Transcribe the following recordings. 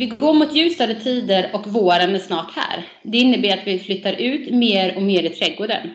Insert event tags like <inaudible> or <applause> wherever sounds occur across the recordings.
Vi går mot ljusare tider och våren är snart här. Det innebär att vi flyttar ut mer och mer i trädgården.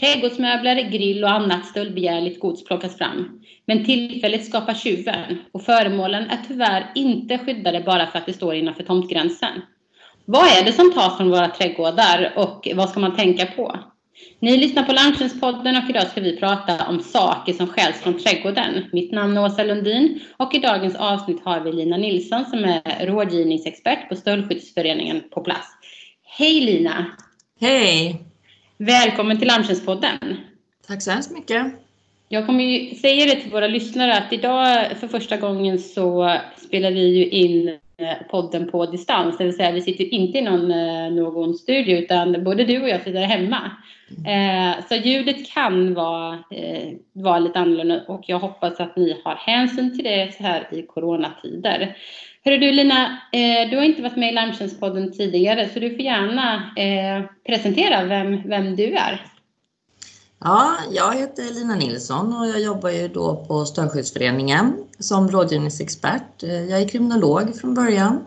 Trädgårdsmöbler, grill och annat stöldbegärligt gods plockas fram. Men tillfället skapar tjuven och föremålen är tyvärr inte skyddade bara för att det står innanför tomtgränsen. Vad är det som tas från våra trädgårdar och vad ska man tänka på? Ni lyssnar på Lunchens-podden och idag ska vi prata om saker som stjäls från trädgården. Mitt namn är Åsa Lundin och i dagens avsnitt har vi Lina Nilsson som är rådgivningsexpert på Stöldskyddsföreningen på plats. Hej Lina! Hej! Välkommen till Lunchens-podden. Tack så hemskt mycket. Jag kommer ju säga det till våra lyssnare att idag för första gången så spelar vi ju in Eh, podden på distans. Det vill säga vi sitter inte i någon, eh, någon studio utan både du och jag sitter hemma. Eh, så ljudet kan vara, eh, vara lite annorlunda och jag hoppas att ni har hänsyn till det så här i coronatider. Hörru du Lina, du har inte varit med i Larmtjänstpodden tidigare så du får gärna presentera vem, vem du är. Ja, jag heter Lina Nilsson och jag jobbar ju då på Stöldskyddsföreningen som rådgivningsexpert. Jag är kriminolog från början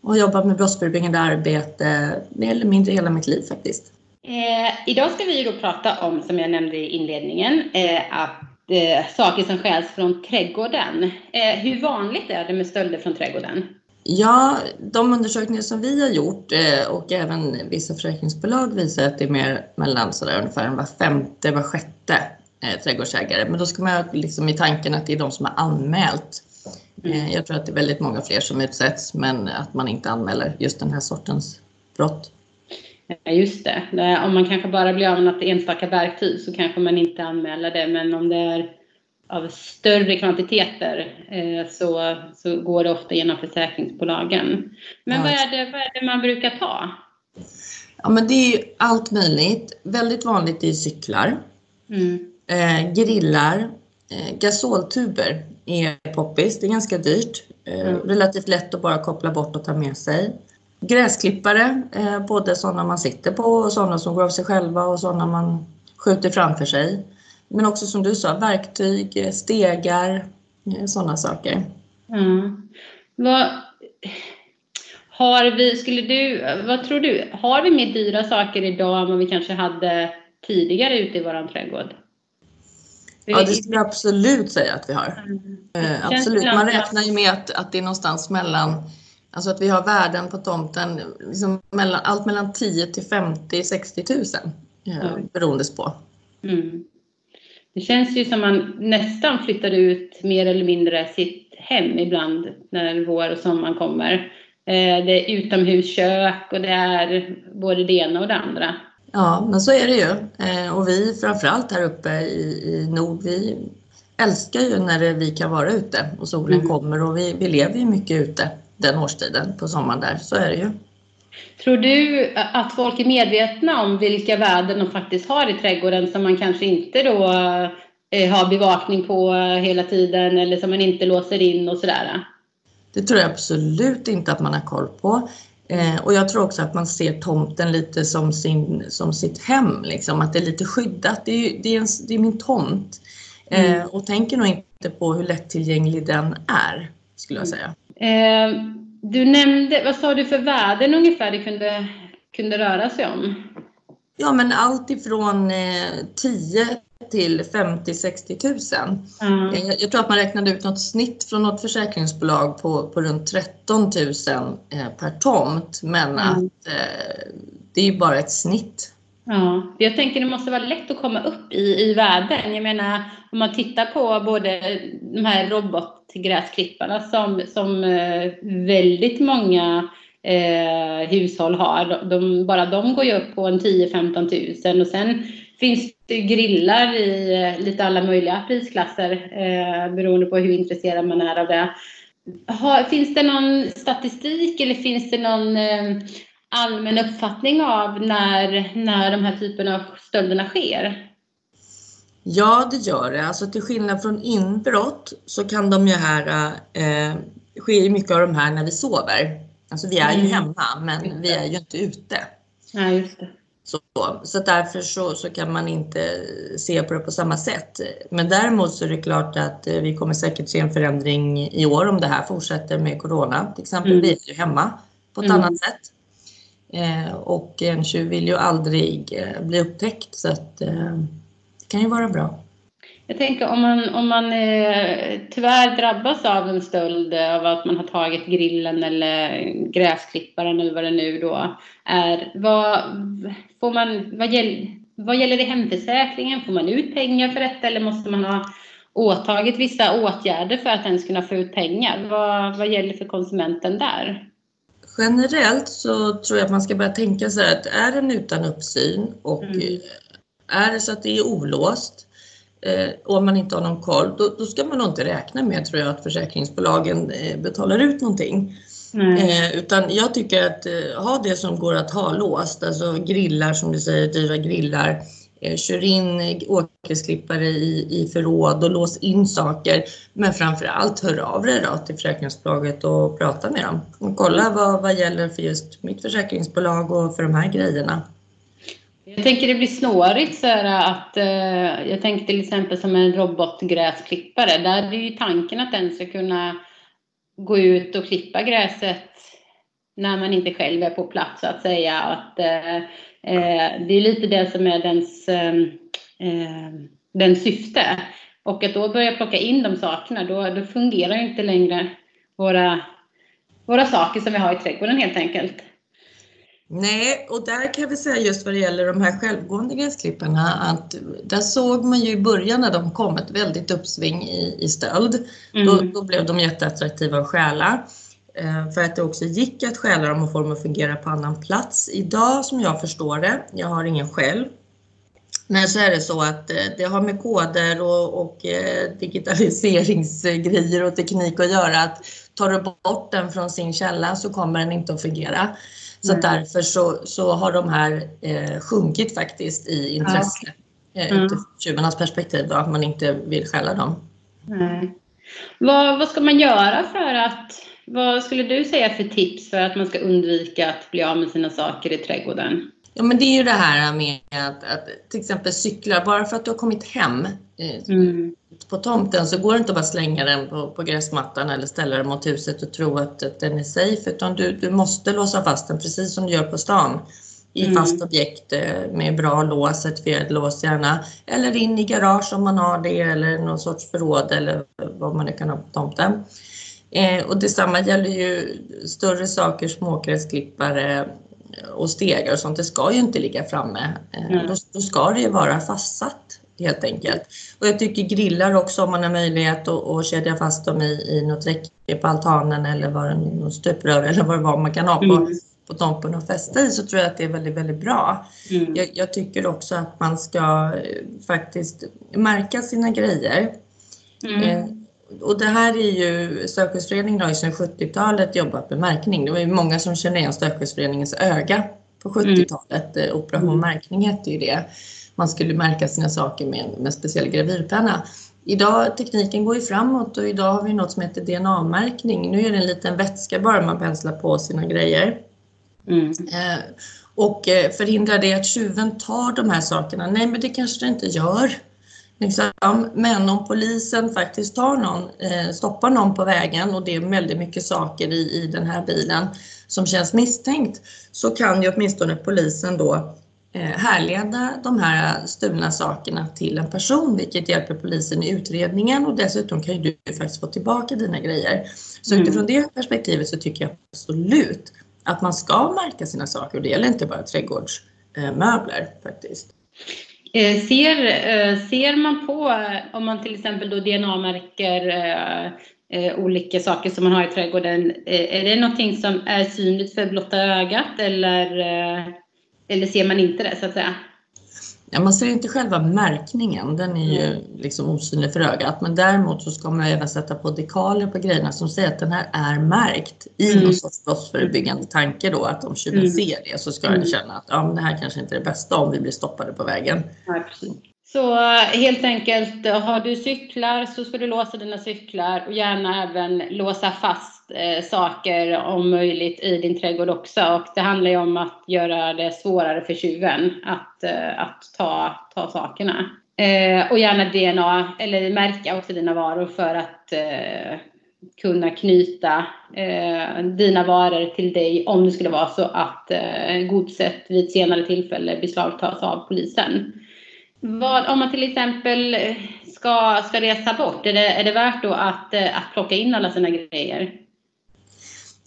och har jobbat med brottsförebyggande arbete mer eller mindre hela mitt liv faktiskt. Eh, idag ska vi ju då prata om, som jag nämnde i inledningen, eh, att eh, saker som stjäls från trädgården. Eh, hur vanligt är det med stölder från trädgården? Ja, de undersökningar som vi har gjort eh, och även vissa försäkringsbolag visar att det är mer mellan sådär ungefär var femte, var sjätte eh, trädgårdsägare. Men då ska man ha liksom i tanken att det är de som har anmält. Mm. Eh, jag tror att det är väldigt många fler som utsätts men att man inte anmäler just den här sortens brott. Ja, just det. Om man kanske bara blir av med något enstaka verktyg så kanske man inte anmäler det. Men om det är av större kvantiteter eh, så, så går det ofta genom försäkringsbolagen. Men ja. vad, är det, vad är det man brukar ta? Ja, men det är allt möjligt. Väldigt vanligt är cyklar, mm. eh, grillar, eh, gasoltuber är poppis. Det är ganska dyrt. Eh, mm. Relativt lätt att bara koppla bort och ta med sig. Gräsklippare, eh, både sådana man sitter på och sådana som går av sig själva och sådana man skjuter framför sig. Men också som du sa, verktyg, stegar, sådana saker. Mm. Vad, har vi, skulle du, vad tror du, har vi mer dyra saker idag än vad vi kanske hade tidigare ute i våran trädgård? Ja, det skulle jag absolut säga att vi har. Mm. Eh, absolut. Man räknar ju med att, att det är någonstans mellan, alltså att vi har värden på tomten, liksom mellan, allt mellan 10 till 50 60 000 eh, mm. beroende på. Mm. Det känns ju som man nästan flyttar ut mer eller mindre sitt hem ibland när vår och sommaren kommer. Eh, det är utomhuskök och det är både det ena och det andra. Ja, men så är det ju. Eh, och vi framförallt här uppe i, i nord, vi älskar ju när vi kan vara ute och solen mm. kommer och vi, vi lever ju mycket ute den årstiden på sommaren där, så är det ju. Tror du att folk är medvetna om vilka värden de faktiskt har i trädgården som man kanske inte då eh, har bevakning på hela tiden eller som man inte låser in och sådär? Det tror jag absolut inte att man har koll på. Eh, och jag tror också att man ser tomten lite som, sin, som sitt hem, liksom, att det är lite skyddat. Det är, det är, en, det är min tomt. Eh, mm. Och tänker nog inte på hur lättillgänglig den är, skulle jag säga. Eh, du nämnde, vad sa du för värden ungefär det kunde, kunde röra sig om? Ja, men allt ifrån eh, 10 till 50-60 000. Mm. Jag, jag, tror att man räknade ut något snitt från något försäkringsbolag på, på runt 13 000 eh, per tomt, men mm. att eh, det är ju bara ett snitt. Ja, jag tänker det måste vara lätt att komma upp i, i världen. Jag menar om man tittar på både de här robotgräsklipparna som, som eh, väldigt många eh, hushåll har. De, bara de går ju upp på en 10-15 000 och sen finns det grillar i eh, lite alla möjliga prisklasser eh, beroende på hur intresserad man är av det. Har, finns det någon statistik eller finns det någon eh, allmän uppfattning av när, när de här typerna av stölderna sker? Ja, det gör det. Alltså till skillnad från inbrott så kan de ju här, eh, sker ju mycket av de här när vi sover. Alltså vi är ju mm. hemma, men vi är ju inte ute. Ja, just det. Så, så därför så, så kan man inte se på det på samma sätt. Men däremot så är det klart att eh, vi kommer säkert se en förändring i år om det här fortsätter med Corona. Till exempel, mm. vi är ju hemma på ett mm. annat sätt. Eh, och en tjuv vill ju aldrig eh, bli upptäckt så att eh, det kan ju vara bra. Jag tänker om man, om man eh, tyvärr drabbas av en stöld eh, av att man har tagit grillen eller gräsklipparen eller vad det nu då är. Vad, får man, vad, gäll, vad gäller det hemförsäkringen? Får man ut pengar för detta eller måste man ha åtagit vissa åtgärder för att ens kunna få ut pengar? Vad, vad gäller för konsumenten där? Generellt så tror jag att man ska börja tänka så här att är den utan uppsyn och mm. är det så att det är olåst eh, och om man inte har någon koll, då, då, ska man nog inte räkna med tror jag att försäkringsbolagen eh, betalar ut någonting. Eh, utan jag tycker att eh, ha det som går att ha låst, alltså grillar som du säger, dyra grillar. Eh, kör in åkersklippare i, i förråd och lås in saker. Men framför allt hör av dig då till försäkringsbolaget och prata med dem. Och kolla vad, vad gäller för just mitt försäkringsbolag och för de här grejerna. Jag tänker det blir snårigt så här att eh, jag tänker till exempel som en robotgräsklippare. Där är ju tanken att den ska kunna gå ut och klippa gräset när man inte själv är på plats så att säga. Att, eh, eh det är lite det som är dens, eh, eh, den syfte. Och att då börja plocka in de sakerna, då, då fungerar inte längre våra, våra saker som vi har i trädgården helt enkelt. Nej, och där kan vi säga just vad det gäller de här självgående gräsklipparna att där såg man ju i början när de kom ett väldigt uppsving i, i stöld. Mm. Då, då, blev de jätteattraktiva att stjäla. Eh, för att det också gick att stjäla dem och få dem att fungera på annan plats. Idag som jag förstår det, jag har ingen själv, men så är det så att eh, det har med koder och, och eh, digitaliseringsgrejer och teknik att göra. Att tar du bort den från sin källa så kommer den inte att fungera. Så mm. därför så, så har de här eh, sjunkit faktiskt i intresse eh, mm. utifrån tjuvarnas perspektiv, då, att man inte vill skälla dem. Mm. Vad, vad ska man göra för att, vad skulle du säga för tips för att man ska undvika att bli av med sina saker i trädgården? Ja men det är ju det här med att, att till exempel cyklar, bara för att du har kommit hem eh, mm. på tomten så går det inte att bara slänga den på, på gräsmattan eller ställa den mot huset och tro att, att den är safe utan du, du måste låsa fast den precis som du gör på stan i mm. fast objekt eh, med bra lås, certifierad lås gärna. Eller in i garage om man har det eller någon sorts förråd eller vad man nu kan ha på tomten. Eh, och detsamma gäller ju större saker, smågräsklippare, och stegar och sånt, det ska ju inte ligga framme. Mm. Då, då, ska det ju vara fastsatt helt enkelt. Och jag tycker grillar också om man har möjlighet att, att kedja fast dem i, i något räcke på altanen eller var något stuprör eller vad det var man kan ha på, mm. på tomten och fästa i så tror jag att det är väldigt, väldigt bra. Mm. Jag, jag, tycker också att man ska eh, faktiskt märka sina grejer. Mm. Eh, och det här är ju, Stödskyddsföreningen har ju sedan 70-talet jobbat med märkning. Det var ju många som känner igen Stödskyddsföreningens öga på 70-talet. Mm. Operation mm. märkning hette ju det. Man skulle märka sina saker med, med speciell gravyrpenna. Idag, tekniken går ju framåt och idag har vi något som heter DNA-märkning. Nu är det en liten vätska bara man penslar på sina grejer. Mm. Eh, och eh, förhindrar det att tjuven tar de här sakerna? Nej, men det kanske det inte gör. Liksom. Men om polisen faktiskt tar någon, eh, stoppar någon på vägen och det är väldigt mycket saker i, i den här bilen som känns misstänkt så kan ju åtminstone polisen då eh, härleda de här stulna sakerna till en person vilket hjälper polisen i utredningen och dessutom kan ju du faktiskt få tillbaka dina grejer. Så mm. utifrån det perspektivet så tycker jag absolut att man ska märka sina saker och det gäller inte bara trädgårdsmöbler faktiskt. Eh, ser, eh, ser man på, eh, om man till exempel då DNA-märker olika saker som man har i trädgården, är det någonting som är synligt för blotta ögat eller, eller ser man inte det så att säga? Ja, man ser inte själva märkningen, den är ju mm. liksom osynlig för ögat. Men däremot så ska man även sätta på dekaler på grejerna som säger att den här är märkt i mm. någon sorts brottsförebyggande tanke då att om tjuven mm. ser det så ska mm. den känna att ja, men det här kanske inte är det bästa om vi blir stoppade på vägen. Ja, så helt enkelt, har du cyklar så ska du låsa dina cyklar och gärna även låsa fast eh, saker om möjligt i din trädgård också. Och det handlar ju om att göra det svårare för tjuven att, eh, att ta, ta sakerna. Eh, och gärna DNA eller märka också dina varor för att eh, kunna knyta eh, dina varor till dig om det skulle vara så att eh, godset vid ett senare tillfälle beslagtas av polisen. Vad, om man till exempel ska, ska resa bort, är det, är det värt då att, eh, att plocka in alla sina grejer?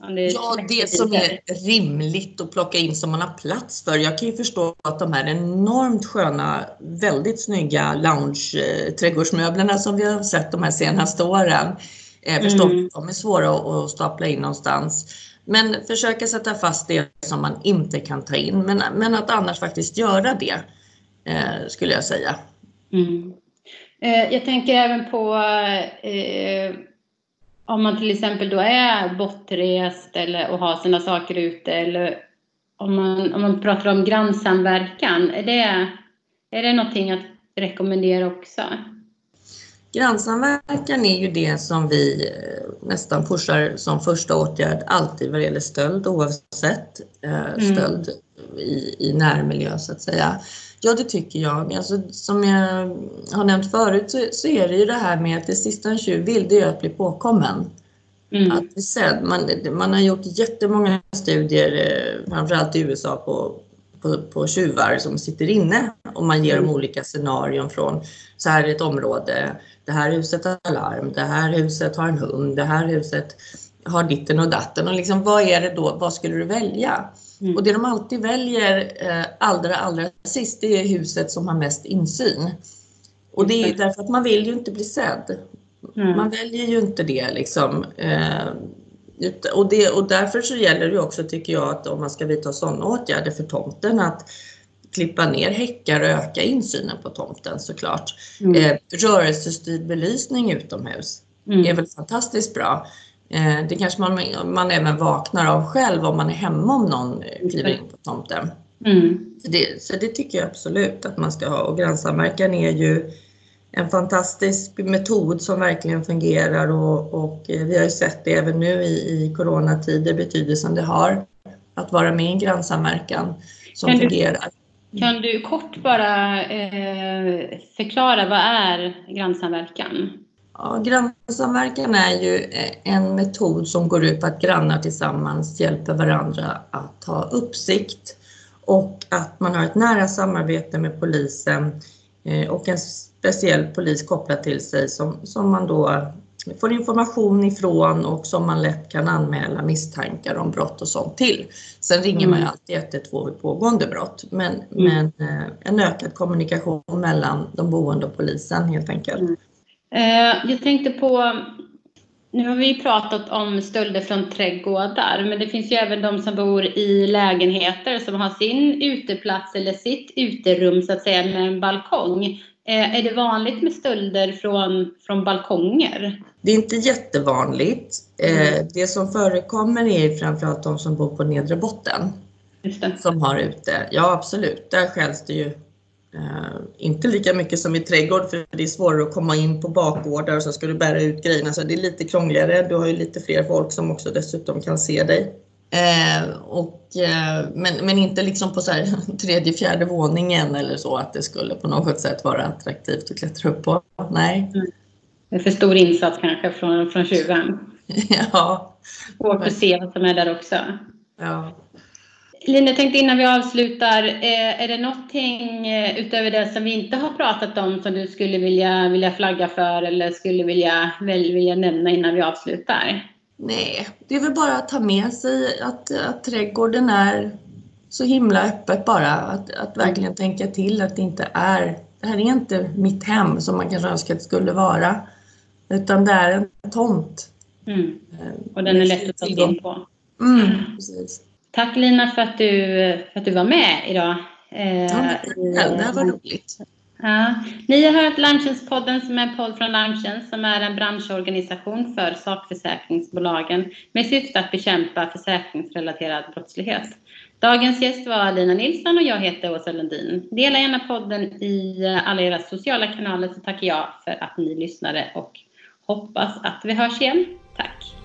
Ja, det som är rimligt att plocka in som man har plats för. Jag kan ju förstå att de här enormt sköna, väldigt snygga lounge-trädgårdsmöblerna som vi har sett de här senaste åren. Eh, förstår mm. de är svåra att stapla in någonstans. Men försöka sätta fast det som man inte kan ta in. Men, men att annars faktiskt göra det, eh, skulle jag säga. Mm. Eh, jag tänker även på eh, om man till exempel då är bortrest eller och har sina saker ute eller om man, om man pratar om grannsamverkan, är det, är det någonting att rekommendera också? Grannsamverkan är ju det som vi eh, nästan pushar som första åtgärd alltid vad det gäller stöld oavsett eh, mm. stöld i, i närmiljö så att säga. Ja, det tycker jag. Alltså, som jag har nämnt förut så, så, är det ju det här med att det sista en tjuv vill, det är att bli påkommen. Mm. Att sen, man, man har gjort jättemånga studier, eh, framförallt i USA, på, på, på tjuvar som sitter inne och man ger dem mm. olika scenarion från så här är ett område, det här huset har larm, det här huset har en hund, det här huset har ditten och datten och liksom vad är det då, vad skulle du välja? Mm. Och det de alltid väljer eh, allra, allra sist, det är huset som har mest insyn. Och det är därför att man vill ju inte bli sedd. Mm. Man väljer ju inte det liksom. Eh, och, det, och därför så gäller det också, tycker jag, att om man ska vidta sådana åtgärder för tomten, att klippa ner häckar och öka insynen på tomten såklart. Mm. Eh, rörelsestyrd belysning utomhus mm. är väl fantastiskt bra. Eh, det kanske man, man även vaknar av själv om man är hemma om någon kliver in på tomten. Mm. Så, det, så det tycker jag absolut att man ska ha och grannsamverkan är ju en fantastisk metod som verkligen fungerar och, och eh, vi har ju sett det även nu i, i coronatider betydelsen det har att vara med i en grannsamverkan som kan fungerar. Du, kan du kort bara eh, förklara vad är grannsamverkan? Ja, grannsamverkan är ju en metod som går ut på att grannar tillsammans hjälper varandra att ha uppsikt och att man har ett nära samarbete med polisen eh, och en speciell polis kopplad till sig som, som man då får information ifrån och som man lätt kan anmäla misstankar om brott och sånt till. Sen ringer man ju mm. alltid 112 vid pågående brott, men, mm. men eh, en ökad kommunikation mellan de boende och polisen helt enkelt. Mm. Eh, jag tänkte på, nu har vi pratat om stölder från trädgårdar, men det finns ju även de som bor i lägenheter som har sin uteplats eller sitt uterum så att säga med en balkong. Eh, är det vanligt med stölder från, från balkonger? Det är inte jättevanligt. Eh, mm. Det som förekommer är framförallt de som bor på nedre botten. Som har ute. Ja absolut, där stjäls det ju Uh, inte lika mycket som i trädgård för det är svårare att komma in på bakgårdar och så ska du bära ut grejerna så det är lite krångligare. Du har ju lite fler folk som också dessutom kan se dig. Uh, och, uh, men, men inte liksom på så här, <laughs> tredje, fjärde våningen eller så att det skulle på något sätt vara attraktivt att klättra upp på. Nej. Mm. Är för stor insats kanske från, från tjuven. <laughs> ja. Svårt att se vad som är där också. Ja. Lina, jag tänkte innan vi avslutar, eh, är det någonting eh, utöver det som vi inte har pratat om som du skulle vilja, vilja flagga för eller skulle vilja, vilja nämna innan vi avslutar? Nej, det är väl bara att ta med sig att, att trädgården är så himla öppet bara. Att, att verkligen tänka till att det inte är, det här är inte mitt hem som man kanske önskar att det skulle vara. Utan det är en tomt. Mm. Eh, Och den är lätt att ta in på. Mm, precis. Tack Lina för att du, för att du var med idag. Eh, ja, det var roligt. Ja. Ni har hört Larmtjänstpodden som är en podd från Larmtjänst som är en branschorganisation för sakförsäkringsbolagen med syfte att bekämpa försäkringsrelaterad brottslighet. Dagens gäst var Lina Nilsson och jag heter Åsa Lundin. Dela gärna podden i alla era sociala kanaler så tackar jag för att ni lyssnade och hoppas att vi hörs igen. Tack!